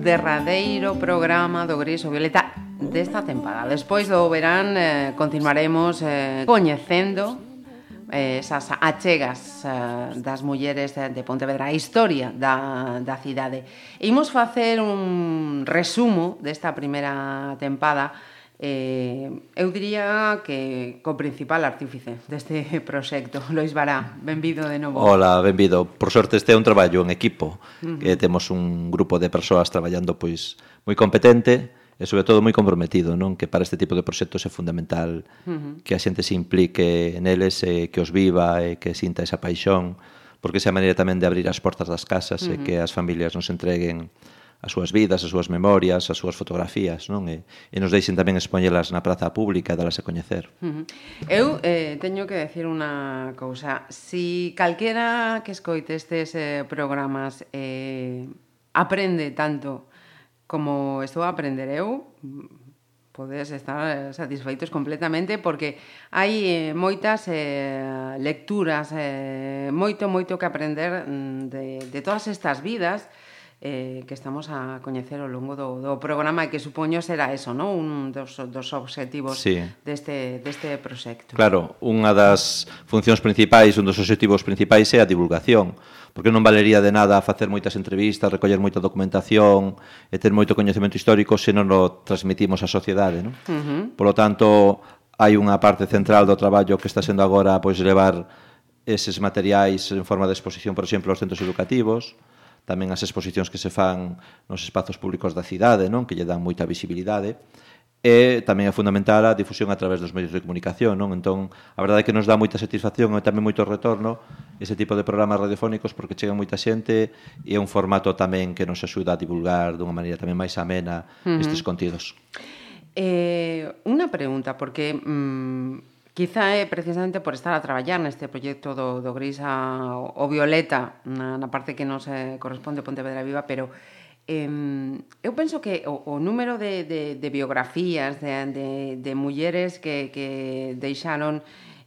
derradeiro programa do Griso Violeta desta tempada. Despois do verán eh, continuaremos eh, coñecendo eh, esas achegas eh, das mulleres de Pontevedra, a historia da, da cidade. Imos facer un resumo desta primeira tempada Eh, eu diría que co principal artífice deste proxecto, Lois Bará, benvido de novo. Hola, benvido. Por sorte este é un traballo en equipo, uh -huh. que temos un grupo de persoas traballando pois moi competente e sobre todo moi comprometido, non? Que para este tipo de proxectos é fundamental uh -huh. que a xente se implique neles e que os viva e que sinta esa paixón, porque esa maneira tamén de abrir as portas das casas uh -huh. e que as familias nos entreguen as súas vidas, as súas memorias, as súas fotografías, non? E, e nos deixen tamén expoñelas na praza pública e dalas a coñecer. Uh -huh. Eu eh, teño que decir unha cousa. Si calquera que escoite estes eh, programas eh, aprende tanto como estou a aprender eu, podes estar satisfeitos completamente porque hai eh, moitas eh, lecturas, eh, moito, moito que aprender mm, de, de todas estas vidas eh, que estamos a coñecer ao longo do, do programa e que supoño será eso, ¿no? Un dos, dos objetivos sí. deste, deste proxecto. Claro, unha das funcións principais, un dos objetivos principais é a divulgación, porque non valería de nada facer moitas entrevistas, recoller moita documentación e ter moito coñecemento histórico se non o transmitimos á sociedade, non? Uh -huh. Por lo tanto, hai unha parte central do traballo que está sendo agora pois levar eses materiais en forma de exposición, por exemplo, aos centros educativos, uh tamén as exposicións que se fan nos espazos públicos da cidade, non que lle dan moita visibilidade, e tamén é fundamental a difusión a través dos medios de comunicación, non? Entón, a verdade é que nos dá moita satisfacción e tamén moito retorno ese tipo de programas radiofónicos porque chega moita xente e é un formato tamén que nos axuda a divulgar dunha maneira tamén máis amena uh -huh. estes contidos. Eh, unha pregunta, porque mm, Quizá é precisamente por estar a traballar neste proxecto do, do gris a, o violeta na, na parte que non se eh, corresponde a Pontevedra Viva, pero eh, eu penso que o, o número de, de, de biografías de, de, de mulleres que, que deixaron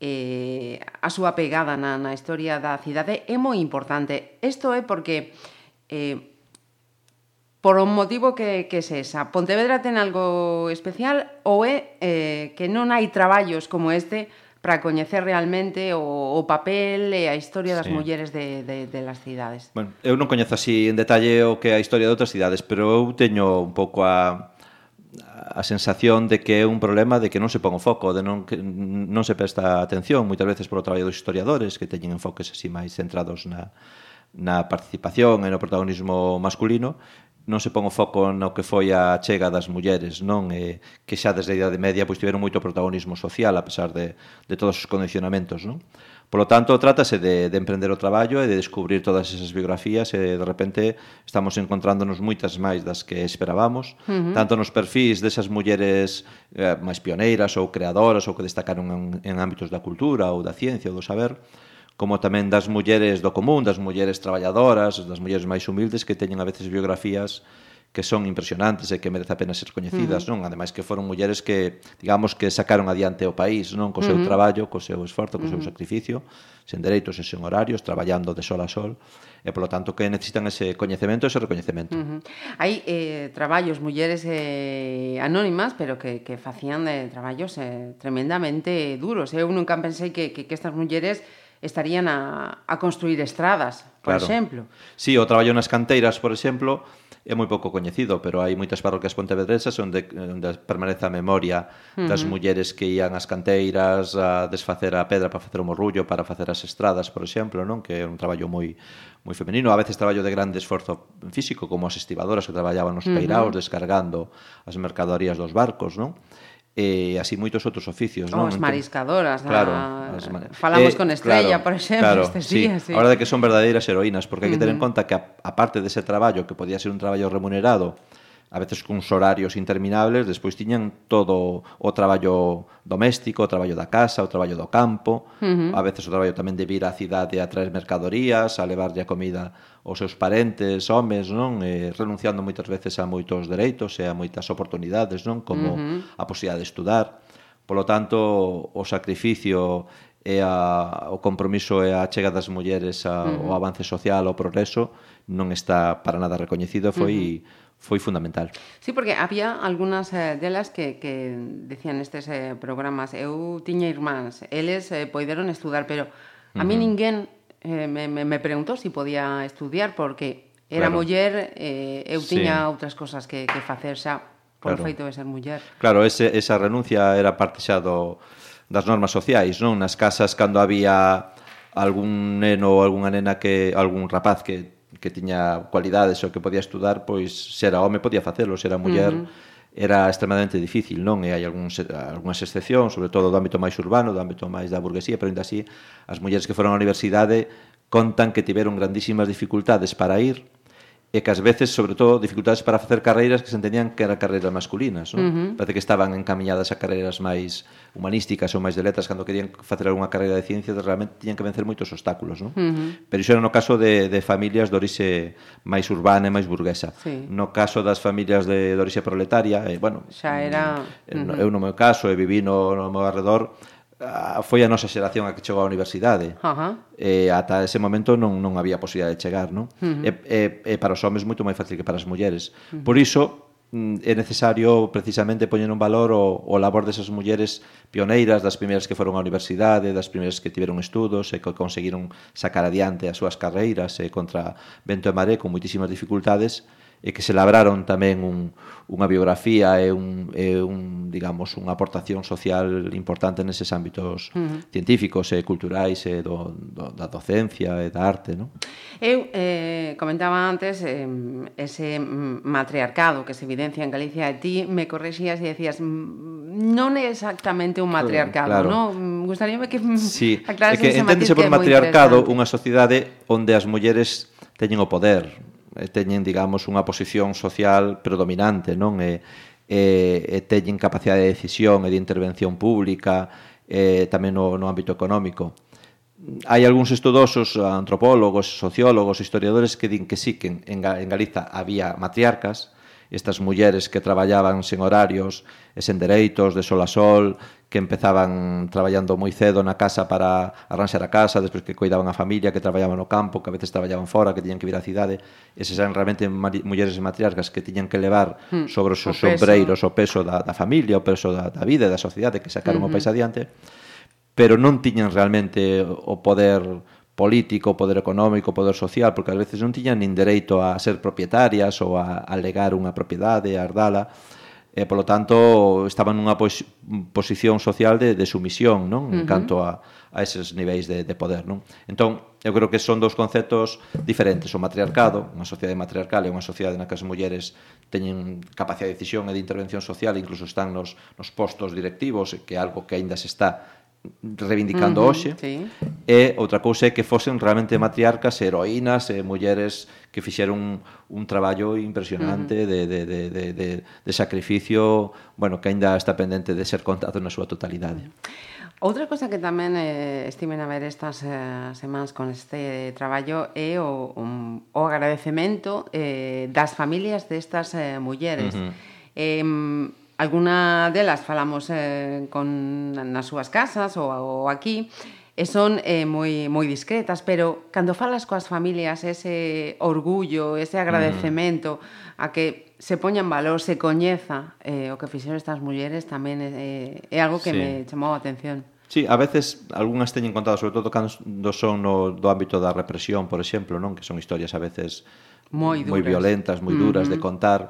eh, a súa pegada na, na historia da cidade é moi importante. Isto é porque eh, por un motivo que, que es esa. Pontevedra ten algo especial ou é eh, que non hai traballos como este para coñecer realmente o, o papel e a historia das sí. mulleres de, de, de las cidades. Bueno, eu non coñezo así en detalle o que é a historia de outras cidades, pero eu teño un pouco a a sensación de que é un problema de que non se pon o foco, de non, que non se presta atención, moitas veces por o traballo dos historiadores que teñen enfoques así máis centrados na, na participación e no protagonismo masculino, non se pon o foco no que foi a chega das mulleres, non? E que xa desde a Idade Media pois tiveron moito protagonismo social a pesar de, de todos os condicionamentos, non? Por lo tanto, trátase de, de emprender o traballo e de descubrir todas esas biografías e de repente estamos encontrándonos moitas máis das que esperábamos, uh -huh. tanto nos perfís desas mulleres eh, máis pioneiras ou creadoras ou que destacaron en, en ámbitos da cultura ou da ciencia ou do saber, como tamén das mulleres do común, das mulleres traballadoras, das mulleres máis humildes que teñen a veces biografías que son impresionantes e que merece a pena ser coñecidas, uh -huh. non? Ademais que foron mulleres que, digamos, que sacaron adiante o país, non? Co seu uh -huh. traballo, co seu esforzo, co seu uh -huh. sacrificio, sen dereitos e sen horarios, traballando de sol a sol, e polo tanto que necesitan ese coñecemento e ese recoñecemento. Uh -huh. Hai eh, traballos, mulleres eh, anónimas, pero que, que facían de traballos eh, tremendamente duros. Eh. Eu nunca pensei que, que, que estas mulleres estarían a, a construir estradas, por claro. exemplo. Sí, o traballo nas canteiras, por exemplo, é moi pouco coñecido, pero hai moitas parroquias pontevedresas onde, onde permanece a memoria das uh -huh. mulleres que ían ás canteiras a desfacer a pedra para facer o morrullo, para facer as estradas, por exemplo, non que é un traballo moi moi femenino, a veces traballo de grande esforzo físico, como as estivadoras que traballaban nos peiraos uh -huh. descargando as mercadorías dos barcos, non? e así moitos outros oficios, oh, non? As entón, mariscadoras, claro, a... as mar... falamos eh, con Estrella, claro, por exemplo, claro, estes sí. días, sí. Ahora de que son verdadeiras heroínas, porque hai que ter en conta que a, aparte dese traballo que podía ser un traballo remunerado, a veces cuns horarios interminables, despois tiñan todo o traballo doméstico, o traballo da casa, o traballo do campo, uh -huh. a veces o traballo tamén de vir á cidade a traer mercadorías, a levarlle a comida aos seus parentes, homes, non? E renunciando moitas veces a moitos dereitos e a moitas oportunidades, non? Como uh -huh. a posibilidade de estudar. Polo tanto, o sacrificio e a, o compromiso e a chega das mulleres a, uh -huh. o avance social, o progreso, non está para nada recoñecido, foi... Uh -huh foi fundamental. Sí, porque había algunhas eh, delas que, que decían nestes eh, programas eu tiña irmáns, eles eh, poideron estudar, pero a mí uh -huh. ninguén eh, me, me preguntou se si podía estudiar porque era claro. muller, eh, eu tiña sí. outras cosas que, que facer xa por claro. feito de ser muller. Claro, ese, esa renuncia era parte xa do, das normas sociais, non? Nas casas cando había algún neno ou algunha nena que algún rapaz que que tiña cualidades ou que podía estudar, pois se era home podía facelo, se era muller uh -huh era extremadamente difícil, non? E hai algúns, algunhas excepcións, sobre todo do ámbito máis urbano, do ámbito máis da burguesía, pero ainda así as mulleres que foron á universidade contan que tiveron grandísimas dificultades para ir, e que ás veces, sobre todo, dificultades para facer carreiras que se entendían que eran carreiras masculinas. Non? Uh -huh. Parece que estaban encaminhadas a carreiras máis humanísticas ou máis de letras, cando querían facer algunha carreira de ciencias, realmente tiñan que vencer moitos obstáculos. Non? Uh -huh. Pero iso era no caso de, de familias de orixe máis urbana e máis burguesa. Sí. No caso das familias de, de orixe proletaria, eh, bueno, xa era... Mm, eh, uh -huh. Eu no meu caso, e viví no, no meu arredor, a, foi a nosa xeración a que chegou á universidade. Uh -huh. E ata ese momento non, non había posibilidade de chegar, non? Uh -huh. e, e, e para os homes moito máis fácil que para as mulleres. Uh -huh. Por iso mm, é necesario precisamente poñer un valor o, o labor desas mulleres pioneiras, das primeiras que foron á universidade, das primeiras que tiveron estudos e que conseguiron sacar adiante as súas carreiras e contra vento e maré con moitísimas dificultades, e que se labraron tamén un, unha biografía e un, e un digamos unha aportación social importante neses ámbitos uh -huh. científicos e culturais e do, do, da docencia e da arte, non? Eu eh, comentaba antes eh, ese matriarcado que se evidencia en Galicia e ti me correxías e decías mm, non é exactamente un matriarcado, claro. non? Mm, Gustaríame que sí. aclarases é que enténdese por matriarcado unha sociedade onde as mulleres teñen o poder, Eh, teñen, digamos, unha posición social predominante, non? E, e, e teñen capacidade de decisión e de intervención pública eh, tamén no, no ámbito económico. Hai algúns estudosos, antropólogos, sociólogos, historiadores que din que sí, que en, en Galiza había matriarcas, estas mulleres que traballaban sen horarios e sen dereitos, de sol a sol, que empezaban traballando moi cedo na casa para arranxar a casa, despois que cuidaban a familia, que traballaban no campo, que a veces traballaban fora, que tiñan que vir á cidade. Eses eran realmente mulleres matriarcas que tiñan que levar sobre os seus ombreiros o peso da, da familia, o peso da, da vida e da sociedade que sacaron uh -huh. o país adiante, pero non tiñan realmente o poder político, poder económico, poder social, porque ás veces non tiñan nin dereito a ser propietarias ou a alegar unha propiedade, a ardala, e polo tanto estaban nunha pos posición social de, de sumisión, non? En uh -huh. canto a, a eses niveis de, de poder, non? Entón, eu creo que son dous conceptos diferentes, o matriarcado, unha sociedade matriarcal e unha sociedade na que as mulleres teñen capacidade de decisión e de intervención social, incluso están nos, nos postos directivos, que é algo que aínda se está reivindicando uh -huh, hoxe sí. e outra cousa é que fosen realmente matriarcas, heroínas e mulleres que fixeron un, un traballo impresionante uh -huh. de, de, de, de, de, de sacrificio bueno, que aínda está pendente de ser contado na súa totalidade. Outra cosa que tamén eh, estimen a ver estas eh, semanas con este eh, traballo é o, um, o agradecemento eh, das familias destas eh, mulleres. Uh -huh. eh, Alguna delas falamos eh, con, nas súas casas ou, ou aquí, e son eh, moi, moi discretas, pero cando falas coas familias ese orgullo, ese agradecemento mm. a que se poña en valor, se coñeza eh, o que fixeron estas mulleres tamén eh, é algo que sí. me chamou a atención. Sí, a veces algunhas teñen contado, sobre todo cando son no, do ámbito da represión, por exemplo, non que son historias a veces moi, duras. moi violentas, moi duras mm -hmm. de contar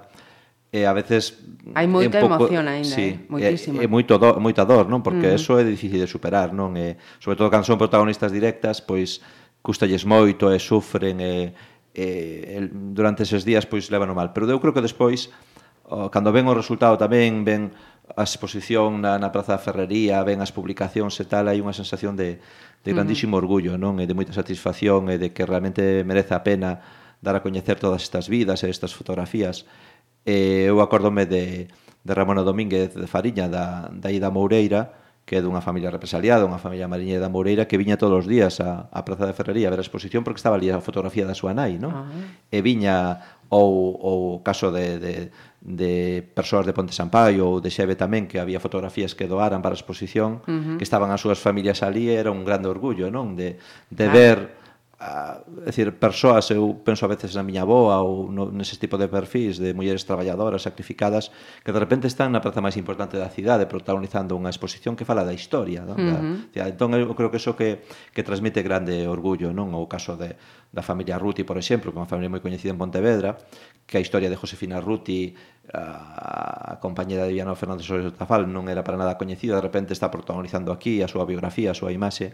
e a veces hai moita un pouco, emoción aínda, sí, eh? moitísima. é moito do, moita dor, non? Porque mm. eso é difícil de superar, non? E, sobre todo cando son protagonistas directas, pois custalles moito e sufren e, e, e durante eses días pois levan mal. Pero eu creo que despois oh, cando ven o resultado tamén ven a exposición na, na Praza da Ferrería, ven as publicacións e tal, hai unha sensación de, de grandísimo mm. orgullo, non? E de moita satisfacción e de que realmente merece a pena dar a coñecer todas estas vidas e estas fotografías E eu acordome de, de Ramona Domínguez de Fariña, da, da Ida Moureira, que é dunha familia represaliada, unha familia mariña da Moureira, que viña todos os días á, á Praza de Ferrería a ver a exposición porque estaba ali a fotografía da súa nai, non? Ah. E viña ou o caso de, de, de persoas de Ponte Sampaio ou de Xeve tamén, que había fotografías que doaran para a exposición, uh -huh. que estaban as súas familias ali, era un grande orgullo, non? De, de ah. ver Ah, a, decir, persoas, eu penso a veces na miña boa ou no, nese tipo de perfis de mulleres traballadoras sacrificadas que de repente están na praza máis importante da cidade protagonizando unha exposición que fala da historia non? Uh -huh. da, entón eu creo que iso que, que transmite grande orgullo non o caso de, da familia Ruti, por exemplo, que é unha familia moi coñecida en Pontevedra, que a historia de Josefina Ruti, a, a compañera de Viano Fernández Soares Tafal, non era para nada coñecida, de repente está protagonizando aquí a súa biografía, a súa imaxe,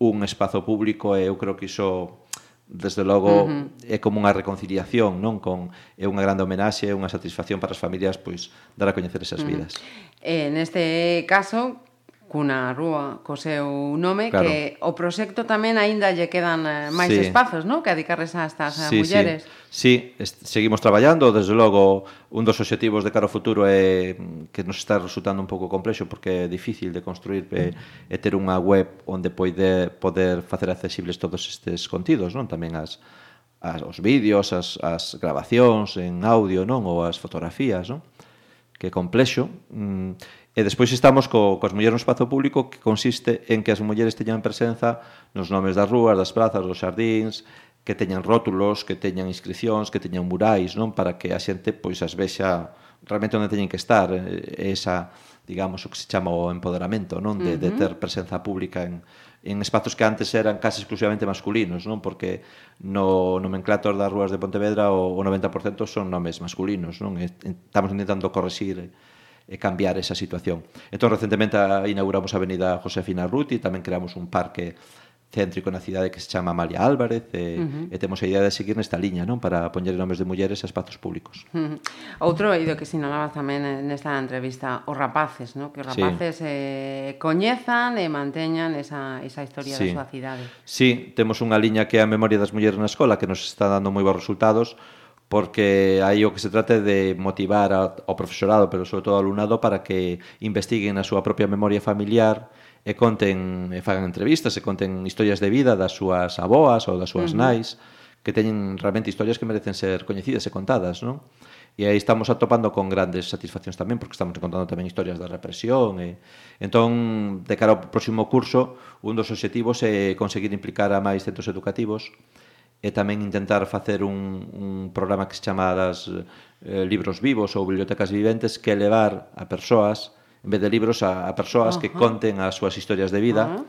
un espazo público e eu creo que iso desde logo uh -huh. é como unha reconciliación, non? Con é unha grande homenaxe, é unha satisfacción para as familias pois dar a coñecer esas uh -huh. vidas. Eh, neste caso, cunha rúa co seu nome claro. que o proxecto tamén aínda lle quedan eh, máis sí. espazos, non? Que dedicarles a estas eh, sí, mulleres. Sí, sí. seguimos traballando, desde logo un dos obxectivos de cara ao futuro é mm, que nos está resultando un pouco complexo porque é difícil de construir e, e ter unha web onde poide poder facer accesibles todos estes contidos, non? Tamén as as os vídeos, as as grabacións en audio, non, ou as fotografías, non? Que é complexo. Mm, E despois estamos co, coas mulleres no espazo público que consiste en que as mulleres teñan presenza nos nomes das rúas, das plazas, dos xardíns, que teñan rótulos, que teñan inscripcións, que teñan murais, non para que a xente pois as vexa realmente onde teñen que estar, esa, digamos, o que se chama o empoderamento, non de, uh -huh. de ter presenza pública en, en espazos que antes eran casi exclusivamente masculinos, non? Porque no nomenclator das rúas de Pontevedra o, o 90% son nomes masculinos, non? Estamos intentando correxir e cambiar esa situación. Entón, recentemente inauguramos a Avenida Josefina Ruti, tamén creamos un parque céntrico na cidade que se chama Amalia Álvarez e, uh -huh. e temos a idea de seguir nesta liña non para poñer nomes de mulleres a espazos públicos. Uh -huh. Outro eido que sinalabas tamén eh, nesta entrevista, os rapaces, non? que os rapaces sí. eh, coñezan e manteñan esa, esa historia sí. da súa cidade. Sí, temos unha liña que é a memoria das mulleres na escola que nos está dando moi bons resultados, porque aí o que se trata de motivar ao profesorado, pero sobre todo ao alumnado, para que investiguen a súa propia memoria familiar e conten, e fagan entrevistas, e conten historias de vida das súas aboas ou das súas uh -huh. nais, que teñen realmente historias que merecen ser coñecidas e contadas, non? E aí estamos atopando con grandes satisfaccións tamén, porque estamos contando tamén historias da represión. E... Entón, de cara ao próximo curso, un dos obxectivos é conseguir implicar a máis centros educativos e tamén intentar facer un, un programa que se chama das, eh, libros vivos ou bibliotecas viventes que levar a persoas, en vez de libros, a, a persoas uh -huh. que conten as súas historias de vida uh -huh.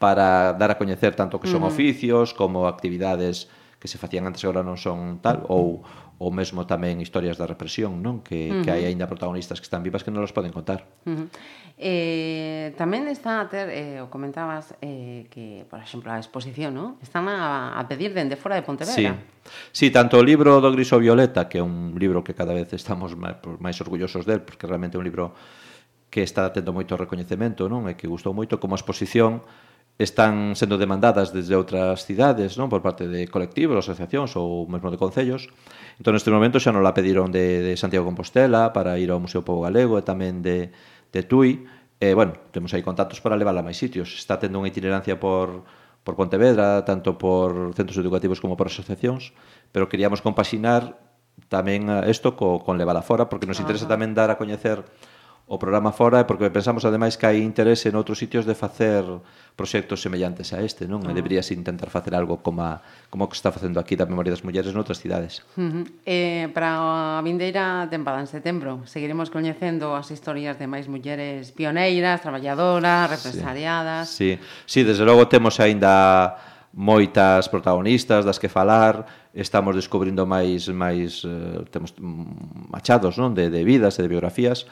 para dar a coñecer tanto que son uh -huh. oficios como actividades que se facían antes e agora non son tal ou ou mesmo tamén historias da represión, non? Que, uh -huh. que hai aínda protagonistas que están vivas que non os poden contar. Uh -huh. eh, tamén está a ter, eh, o comentabas, eh, que, por exemplo, a exposición, non? Están a, a pedir dende fora de Pontevedra. Sí. sí, tanto o libro do Griso Violeta, que é un libro que cada vez estamos máis, máis orgullosos del, porque realmente é un libro que está tendo moito recoñecemento, non? E que gustou moito como exposición están sendo demandadas desde outras cidades, non, por parte de colectivos, asociacións ou mesmo de concellos. Entón, neste momento xa non la pediron de, de Santiago Compostela para ir ao Museo Pobo Galego e tamén de, de Tui. E, bueno, temos aí contactos para levarla a máis sitios. Está tendo unha itinerancia por, por Pontevedra, tanto por centros educativos como por asociacións, pero queríamos compaxinar tamén isto co, con levala fora, porque nos interesa tamén dar a coñecer o programa fora é porque pensamos ademais que hai interese en outros sitios de facer proxectos semellantes a este, non? Uh -huh. E ah. deberías intentar facer algo como a, como que está facendo aquí da Memoria das Mulleres noutras cidades. Uh -huh. Eh, para a vindeira tempada en setembro seguiremos coñecendo as historias de máis mulleres pioneiras, traballadoras, represariadas. Sí, sí. sí desde logo temos aínda moitas protagonistas das que falar, estamos descubrindo máis máis eh, temos mm, machados, non, de de vidas e de biografías.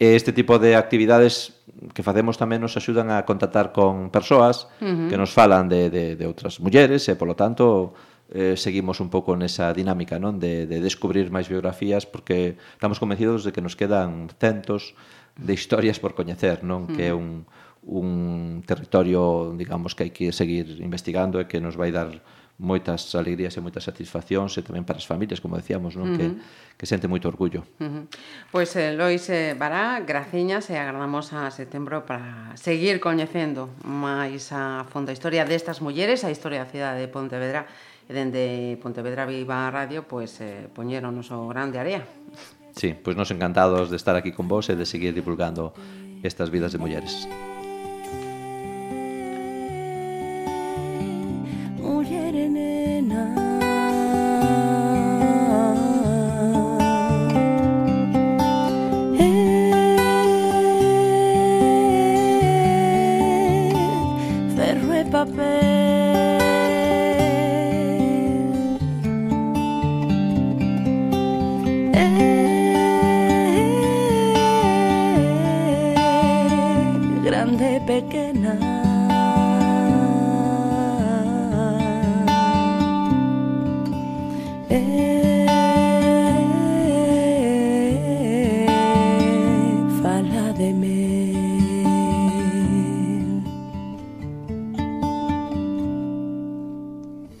E este tipo de actividades que facemos tamén nos axudan a contactar con persoas uh -huh. que nos falan de, de, de outras mulleres e, polo tanto, eh, seguimos un pouco nesa dinámica non de, de descubrir máis biografías porque estamos convencidos de que nos quedan centos de historias por coñecer, non? Uh -huh. Que é un, un territorio, digamos, que hai que seguir investigando e que nos vai dar moitas alegrías e moitas satisfaccións e tamén para as familias, como decíamos, non? Uh -huh. que, que sente moito orgullo. Uh -huh. Pois eh, Lois eh, Bará, graciñas e agardamos a setembro para seguir coñecendo máis a fondo a historia destas mulleres, a historia da cidade de Pontevedra e dende Pontevedra Viva Radio pois eh, poñeron o noso grande área. Sí, pois nos encantados de estar aquí con vos e de seguir divulgando estas vidas de mulleres.